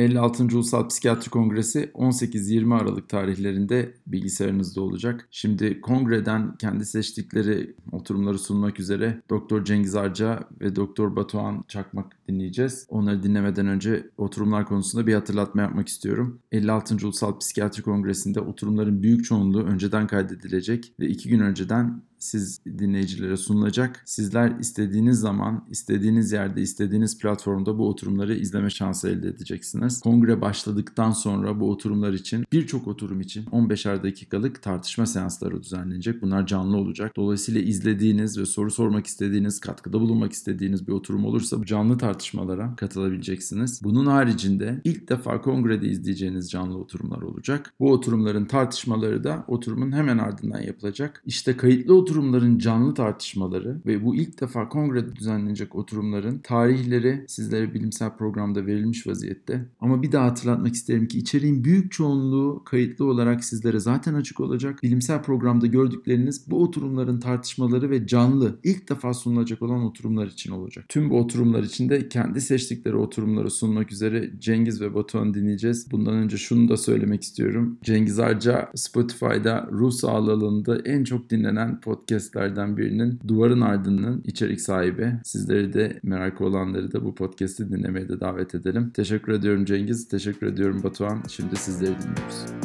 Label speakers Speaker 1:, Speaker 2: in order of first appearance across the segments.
Speaker 1: 56. Ulusal Psikiyatri Kongresi 18-20 Aralık tarihlerinde bilgisayarınızda olacak. Şimdi kongreden kendi seçtikleri oturumları sunmak üzere Doktor Cengiz Arca ve Doktor Batuhan Çakmak dinleyeceğiz. Onları dinlemeden önce oturumlar konusunda bir hatırlatma yapmak istiyorum. 56. Ulusal Psikiyatri Kongresi'nde oturumların büyük çoğunluğu önceden kaydedilecek ve iki gün önceden siz dinleyicilere sunulacak. Sizler istediğiniz zaman, istediğiniz yerde, istediğiniz platformda bu oturumları izleme şansı elde edeceksiniz. Kongre başladıktan sonra bu oturumlar için birçok oturum için 15'er dakikalık tartışma seansları düzenlenecek. Bunlar canlı olacak. Dolayısıyla izlediğiniz ve soru sormak istediğiniz, katkıda bulunmak istediğiniz bir oturum olursa bu canlı tartışmalara katılabileceksiniz. Bunun haricinde ilk defa kongrede izleyeceğiniz canlı oturumlar olacak. Bu oturumların tartışmaları da oturumun hemen ardından yapılacak. İşte kayıtlı oturum oturumların canlı tartışmaları ve bu ilk defa kongrede düzenlenecek oturumların tarihleri sizlere bilimsel programda verilmiş vaziyette. Ama bir daha hatırlatmak isterim ki içeriğin büyük çoğunluğu kayıtlı olarak sizlere zaten açık olacak. Bilimsel programda gördükleriniz bu oturumların tartışmaları ve canlı ilk defa sunulacak olan oturumlar için olacak. Tüm bu oturumlar için de kendi seçtikleri oturumları sunmak üzere Cengiz ve Batuhan dinleyeceğiz. Bundan önce şunu da söylemek istiyorum. Cengiz Arca Spotify'da ruh sağlığı alanında en çok dinlenen podcast podcastlerden birinin Duvarın Ardı'nın içerik sahibi. Sizleri de merak olanları da bu podcast'i dinlemeye de davet edelim. Teşekkür ediyorum Cengiz, teşekkür ediyorum Batuhan. Şimdi sizleri dinliyoruz.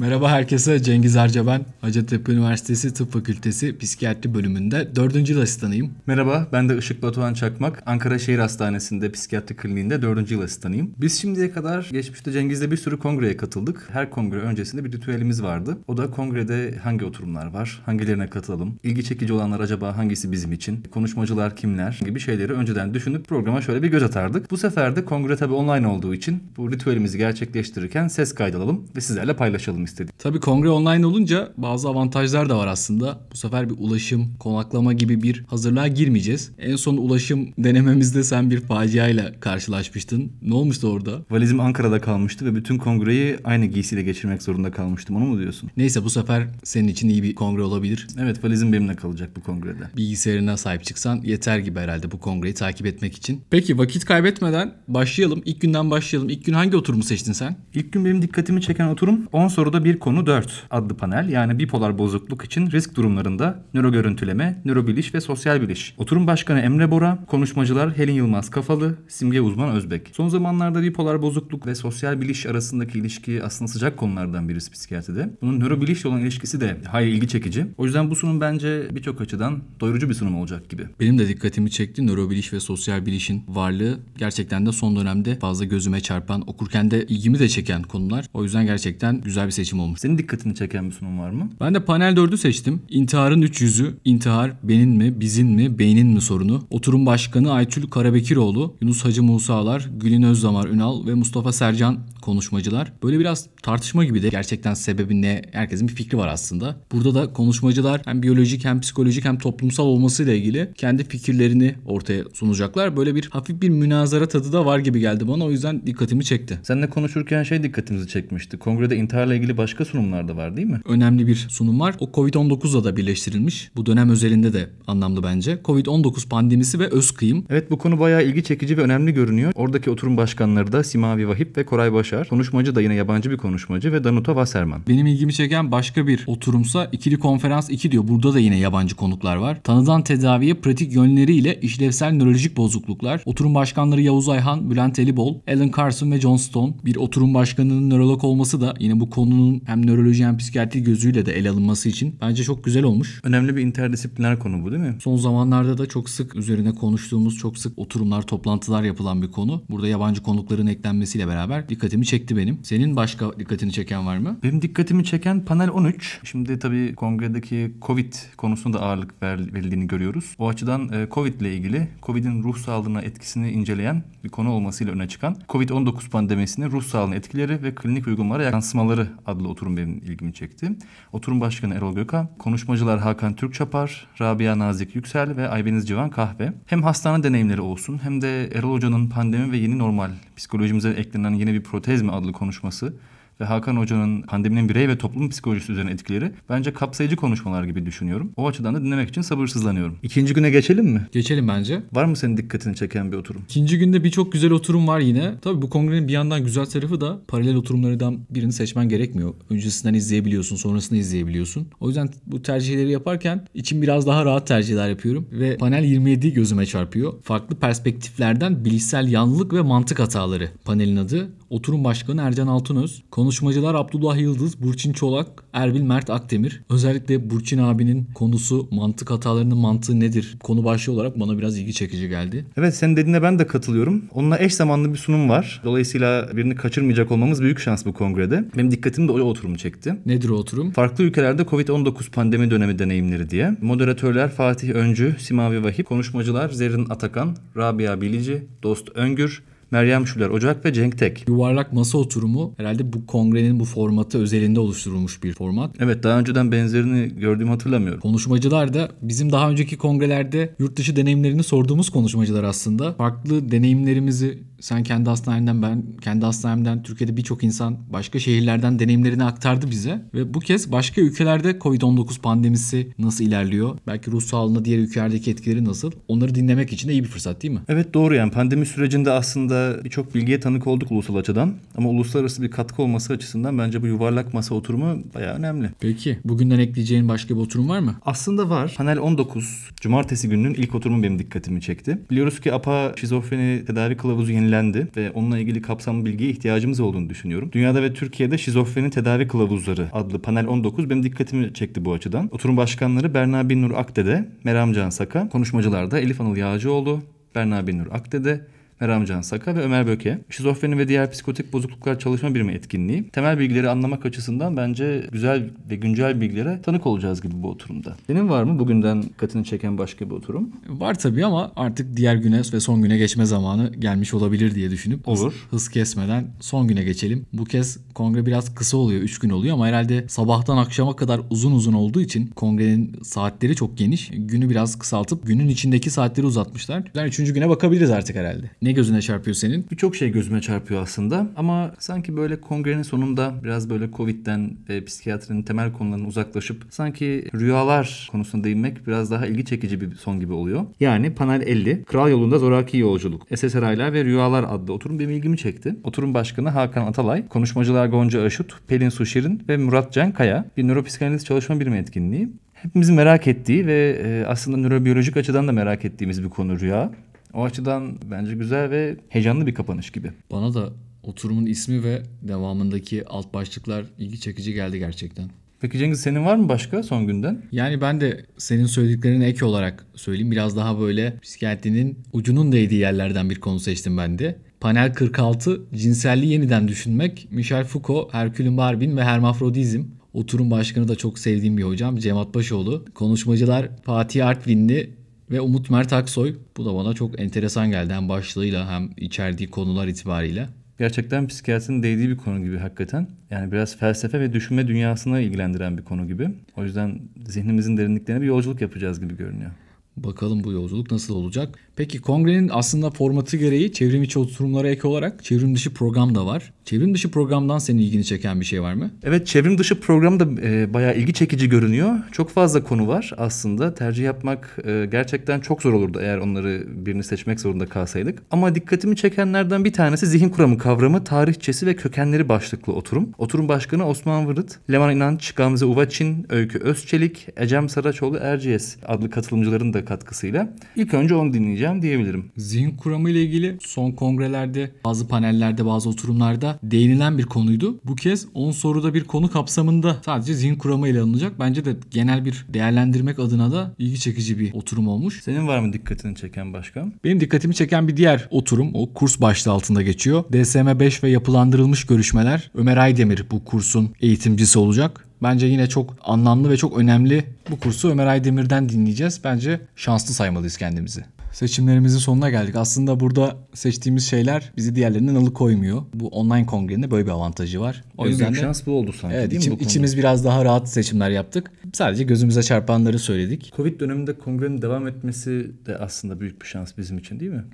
Speaker 2: Merhaba herkese Cengiz Arca ben. Hacettepe Üniversitesi Tıp Fakültesi Psikiyatri bölümünde 4. yıl asistanıyım.
Speaker 3: Merhaba ben de Işık Batuhan Çakmak. Ankara Şehir Hastanesi'nde Psikiyatri Kliniğinde 4. yıl asistanıyım. Biz şimdiye kadar geçmişte Cengiz'le bir sürü kongreye katıldık. Her kongre öncesinde bir ritüelimiz vardı. O da kongrede hangi oturumlar var, hangilerine katılalım, ilgi çekici olanlar acaba hangisi bizim için, konuşmacılar kimler gibi şeyleri önceden düşünüp programa şöyle bir göz atardık. Bu sefer de kongre tabi online olduğu için bu ritüelimizi gerçekleştirirken ses kaydalalım ve sizlerle paylaşalım istedik.
Speaker 2: Tabii kongre online olunca bazı avantajlar da var aslında. Bu sefer bir ulaşım, konaklama gibi bir hazırlığa girmeyeceğiz. En son ulaşım denememizde sen bir faciayla karşılaşmıştın. Ne olmuştu orada?
Speaker 3: Valizim Ankara'da kalmıştı ve bütün kongreyi aynı giysiyle geçirmek zorunda kalmıştım. Onu mu diyorsun?
Speaker 2: Neyse bu sefer senin için iyi bir kongre olabilir.
Speaker 3: Evet valizim benimle kalacak bu kongrede.
Speaker 2: Bilgisayarına sahip çıksan yeter gibi herhalde bu kongreyi takip etmek için. Peki vakit kaybetmeden başlayalım. İlk günden başlayalım. İlk gün hangi oturumu seçtin sen?
Speaker 3: İlk gün benim dikkatimi çeken oturum 10 soruda bir konu 4 adlı panel yani bipolar bozukluk için risk durumlarında nöro görüntüleme, nörobiliş ve sosyal biliş. Oturum başkanı Emre Bora, konuşmacılar Helin Yılmaz Kafalı, Simge Uzman Özbek. Son zamanlarda bipolar bozukluk ve sosyal biliş arasındaki ilişki aslında sıcak konulardan birisi psikiyatride. Bunun nörobilişle olan ilişkisi de hayli ilgi çekici. O yüzden bu sunum bence birçok açıdan doyurucu bir sunum olacak gibi.
Speaker 2: Benim de dikkatimi çekti nörobiliş ve sosyal bilişin varlığı gerçekten de son dönemde fazla gözüme çarpan, okurken de ilgimi de çeken konular. O yüzden gerçekten güzel bir seçim olmuş.
Speaker 3: Senin dikkatini çeken bir sunum var mı?
Speaker 2: Ben de panel 4'ü seçtim. İntiharın üç yüzü, intihar benim mi, bizim mi, beynin mi sorunu. Oturum başkanı Aytül Karabekiroğlu, Yunus Hacı Musalar, Gülün Özdamar Ünal ve Mustafa Sercan konuşmacılar. Böyle biraz tartışma gibi de gerçekten sebebi ne herkesin bir fikri var aslında. Burada da konuşmacılar hem biyolojik hem psikolojik hem toplumsal olmasıyla ilgili kendi fikirlerini ortaya sunacaklar. Böyle bir hafif bir münazara tadı da var gibi geldi bana o yüzden dikkatimi çekti.
Speaker 3: Seninle konuşurken şey dikkatimizi çekmişti. Kongrede intiharla ilgili başka sunumlar da var değil mi?
Speaker 2: Önemli bir sunum var. O Covid-19'la da birleştirilmiş. Bu dönem özelinde de anlamlı bence. Covid-19 pandemisi ve öz kıyım.
Speaker 3: Evet bu konu bayağı ilgi çekici ve önemli görünüyor. Oradaki oturum başkanları da Simavi Vahip ve Koray Başar. Konuşmacı da yine yabancı bir konuşmacı ve Danuta Wasserman.
Speaker 2: Benim ilgimi çeken başka bir oturumsa ikili konferans 2 diyor. Burada da yine yabancı konuklar var. Tanıdan tedaviye pratik yönleriyle işlevsel nörolojik bozukluklar. Oturum başkanları Yavuz Ayhan, Bülent Elibol, Alan Carson ve John Stone. Bir oturum başkanının nörolog olması da yine bu konunun hem nöroloji hem psikiyatri gözüyle de ele alınması için bence çok güzel olmuş.
Speaker 3: Önemli bir interdisipliner konu bu değil mi?
Speaker 2: Son zamanlarda da çok sık üzerine konuştuğumuz, çok sık oturumlar, toplantılar yapılan bir konu. Burada yabancı konukların eklenmesiyle beraber dikkatimi çekti benim. Senin başka dikkatini çeken var mı?
Speaker 3: Benim dikkatimi çeken panel 13. Şimdi tabii kongredeki Covid konusunda ağırlık verildiğini görüyoruz. O açıdan e, Covid ile ilgili Covid'in ruh sağlığına etkisini inceleyen bir konu olmasıyla öne çıkan Covid-19 pandemisinin ruh sağlığına etkileri ve klinik uygulamalara yansımaları adlı oturum benim ilgimi çekti. Oturum başkanı Erol Gökhan, konuşmacılar Hakan Türkçapar, Rabia Nazik Yüksel ve Aybeniz Civan Kahve. Hem hastane deneyimleri olsun hem de Erol Hoca'nın pandemi ve yeni normal psikolojimize eklenen yeni bir protez mi adlı konuşması ve Hakan Hoca'nın pandeminin birey ve toplum psikolojisi üzerine etkileri bence kapsayıcı konuşmalar gibi düşünüyorum. O açıdan da dinlemek için sabırsızlanıyorum. İkinci güne geçelim mi?
Speaker 2: Geçelim bence.
Speaker 3: Var mı senin dikkatini çeken bir oturum?
Speaker 2: İkinci günde birçok güzel oturum var yine. Tabii bu kongrenin bir yandan güzel tarafı da paralel oturumlardan birini seçmen gerekmiyor. Öncesinden izleyebiliyorsun, sonrasını izleyebiliyorsun. O yüzden bu tercihleri yaparken için biraz daha rahat tercihler yapıyorum. Ve panel 27 gözüme çarpıyor. Farklı perspektiflerden bilişsel yanlılık ve mantık hataları panelin adı. Oturum Başkanı Ercan Altınöz. Konuşmacılar Abdullah Yıldız, Burçin Çolak, Erbil Mert Akdemir. Özellikle Burçin abinin konusu mantık hatalarının mantığı nedir? Konu başlığı olarak bana biraz ilgi çekici geldi.
Speaker 3: Evet senin dediğine ben de katılıyorum. Onunla eş zamanlı bir sunum var. Dolayısıyla birini kaçırmayacak olmamız büyük şans bu kongrede. Benim dikkatimi de o oturumu çekti.
Speaker 2: Nedir o oturum?
Speaker 3: Farklı ülkelerde Covid-19 pandemi dönemi deneyimleri diye. Moderatörler Fatih Öncü, Simavi Vahip, konuşmacılar Zerrin Atakan, Rabia Bilici, Dost Öngür, Meryem Şüler Ocak ve Cenk Tek.
Speaker 2: Yuvarlak masa oturumu herhalde bu kongrenin bu formatı özelinde oluşturulmuş bir format.
Speaker 3: Evet daha önceden benzerini gördüğümü hatırlamıyorum.
Speaker 2: Konuşmacılar da bizim daha önceki kongrelerde yurt dışı deneyimlerini sorduğumuz konuşmacılar aslında. Farklı deneyimlerimizi sen kendi hastanenden ben kendi hastanemden Türkiye'de birçok insan başka şehirlerden deneyimlerini aktardı bize ve bu kez başka ülkelerde Covid-19 pandemisi nasıl ilerliyor? Belki ruh sağlığına diğer ülkelerdeki etkileri nasıl? Onları dinlemek için de iyi bir fırsat değil mi?
Speaker 3: Evet doğru yani pandemi sürecinde aslında birçok bilgiye tanık olduk ulusal açıdan. Ama uluslararası bir katkı olması açısından bence bu yuvarlak masa oturumu bayağı önemli.
Speaker 2: Peki bugünden ekleyeceğin başka bir oturum var mı?
Speaker 3: Aslında var. Panel 19 Cumartesi gününün ilk oturumu benim dikkatimi çekti. Biliyoruz ki APA şizofreni tedavi kılavuzu yenilendi ve onunla ilgili kapsamlı bilgiye ihtiyacımız olduğunu düşünüyorum. Dünyada ve Türkiye'de şizofreni tedavi kılavuzları adlı panel 19 benim dikkatimi çekti bu açıdan. Oturum başkanları Berna Binnur Akdede, Meram Can Saka, konuşmacılarda Elif Anıl Yağcıoğlu, Berna Binnur Akdede, Meram Can Saka ve Ömer Böke. Şizofreni ve diğer psikotik bozukluklar çalışma birimi etkinliği. Temel bilgileri anlamak açısından bence güzel ve güncel bilgilere tanık olacağız gibi bu oturumda. Senin var mı bugünden dikkatini çeken başka bir oturum?
Speaker 2: Var tabii ama artık diğer güne ve son güne geçme zamanı gelmiş olabilir diye düşünüp hız-
Speaker 3: Olur.
Speaker 2: hız kesmeden son güne geçelim. Bu kez kongre biraz kısa oluyor 3 gün oluyor ama herhalde sabahtan akşama kadar uzun uzun olduğu için kongrenin saatleri çok geniş. Günü biraz kısaltıp günün içindeki saatleri uzatmışlar. Yani 3. güne bakabiliriz artık herhalde. Ne gözüne çarpıyor senin?
Speaker 3: Birçok şey gözüme çarpıyor aslında ama sanki böyle kongrenin sonunda biraz böyle Covid'den ve psikiyatrinin temel konularından uzaklaşıp sanki rüyalar konusuna değinmek biraz daha ilgi çekici bir son gibi oluyor. Yani panel 50 Kral Yolunda Zoraki Yolculuk SSRI'ler ve Rüyalar adlı oturum benim ilgimi çekti. Oturum başkanı Hakan Atalay, konuşmacılar Gonca Aşut, Pelin Suşirin ve Murat Can Kaya bir nöropsikanaliz çalışma birimi etkinliği. Hepimizin merak ettiği ve e, aslında nörobiyolojik açıdan da merak ettiğimiz bir konu rüya. O açıdan bence güzel ve heyecanlı bir kapanış gibi.
Speaker 2: Bana da oturumun ismi ve devamındaki alt başlıklar ilgi çekici geldi gerçekten.
Speaker 3: Peki Cengiz senin var mı başka son günden?
Speaker 2: Yani ben de senin söylediklerine ek olarak söyleyeyim. Biraz daha böyle psikiyatrinin ucunun değdiği yerlerden bir konu seçtim ben de. Panel 46 cinselliği yeniden düşünmek. Michel Foucault, Herkülün Barbin ve Hermafrodizm. Oturum başkanı da çok sevdiğim bir hocam Cemat Başoğlu. Konuşmacılar Fatih Artvinli ve Umut Mert Aksoy. Bu da bana çok enteresan geldi hem başlığıyla hem içerdiği konular itibariyle.
Speaker 3: Gerçekten psikiyatrinin değdiği bir konu gibi hakikaten. Yani biraz felsefe ve düşünme dünyasına ilgilendiren bir konu gibi. O yüzden zihnimizin derinliklerine bir yolculuk yapacağız gibi görünüyor.
Speaker 2: Bakalım bu yolculuk nasıl olacak. Peki kongrenin aslında formatı gereği çevrim içi oturumlara ek olarak çevrim dışı program da var. Çevrim dışı programdan senin ilgini çeken bir şey var mı?
Speaker 3: Evet çevrim dışı program da e, bayağı ilgi çekici görünüyor. Çok fazla konu var aslında. Tercih yapmak e, gerçekten çok zor olurdu eğer onları birini seçmek zorunda kalsaydık. Ama dikkatimi çekenlerden bir tanesi zihin kuramı kavramı, tarihçesi ve kökenleri başlıklı oturum. Oturum başkanı Osman Vırıt, Leman İnanç, Gamze Uvaçin, Öykü Özçelik, Ecem Saraçoğlu Erciyes adlı katılımcıların da katkısıyla. İlk önce onu dinleyeceğim diyebilirim.
Speaker 2: Zihin kuramı ile ilgili son kongrelerde, bazı panellerde, bazı oturumlarda değinilen bir konuydu. Bu kez 10 soruda bir konu kapsamında sadece zihin kuramı ele alınacak. Bence de genel bir değerlendirmek adına da ilgi çekici bir oturum olmuş.
Speaker 3: Senin var mı dikkatini çeken başka?
Speaker 2: Benim dikkatimi çeken bir diğer oturum o kurs başlığı altında geçiyor. DSM 5 ve yapılandırılmış görüşmeler. Ömer Aydemir bu kursun eğitimcisi olacak. Bence yine çok anlamlı ve çok önemli bu kursu Ömer Aydemir'den dinleyeceğiz. Bence şanslı saymalıyız kendimizi. Seçimlerimizin sonuna geldik. Aslında burada seçtiğimiz şeyler bizi diğerlerinden alıkoymuyor. Bu online kongrenin böyle bir avantajı var. O
Speaker 3: En
Speaker 2: yüzden
Speaker 3: büyük
Speaker 2: de
Speaker 3: şans bu oldu sanki
Speaker 2: evet,
Speaker 3: değil
Speaker 2: içim-
Speaker 3: mi
Speaker 2: içimiz biraz daha rahat seçimler yaptık. Sadece gözümüze çarpanları söyledik.
Speaker 3: Covid döneminde kongrenin devam etmesi de aslında büyük bir şans bizim için değil mi?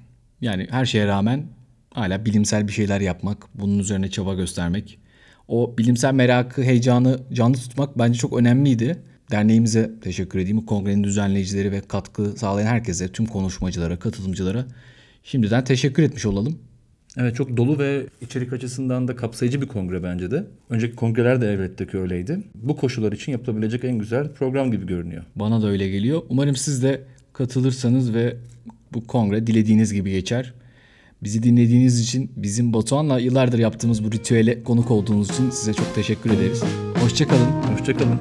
Speaker 2: Yani her şeye rağmen hala bilimsel bir şeyler yapmak, bunun üzerine çaba göstermek, O bilimsel merakı, heyecanı canlı tutmak bence çok önemliydi. Derneğimize teşekkür edeyim. Kongrenin düzenleyicileri ve katkı sağlayan herkese, tüm konuşmacılara, katılımcılara şimdiden teşekkür etmiş olalım.
Speaker 3: Evet çok dolu ve içerik açısından da kapsayıcı bir kongre bence de. Önceki kongreler de elbette ki öyleydi. Bu koşullar için yapılabilecek en güzel program gibi görünüyor.
Speaker 2: Bana da öyle geliyor. Umarım siz de katılırsanız ve bu kongre dilediğiniz gibi geçer. Bizi dinlediğiniz için, bizim Batuhan'la yıllardır yaptığımız bu ritüele konuk olduğunuz için size çok teşekkür ederiz. Hoşçakalın.
Speaker 3: Hoşçakalın.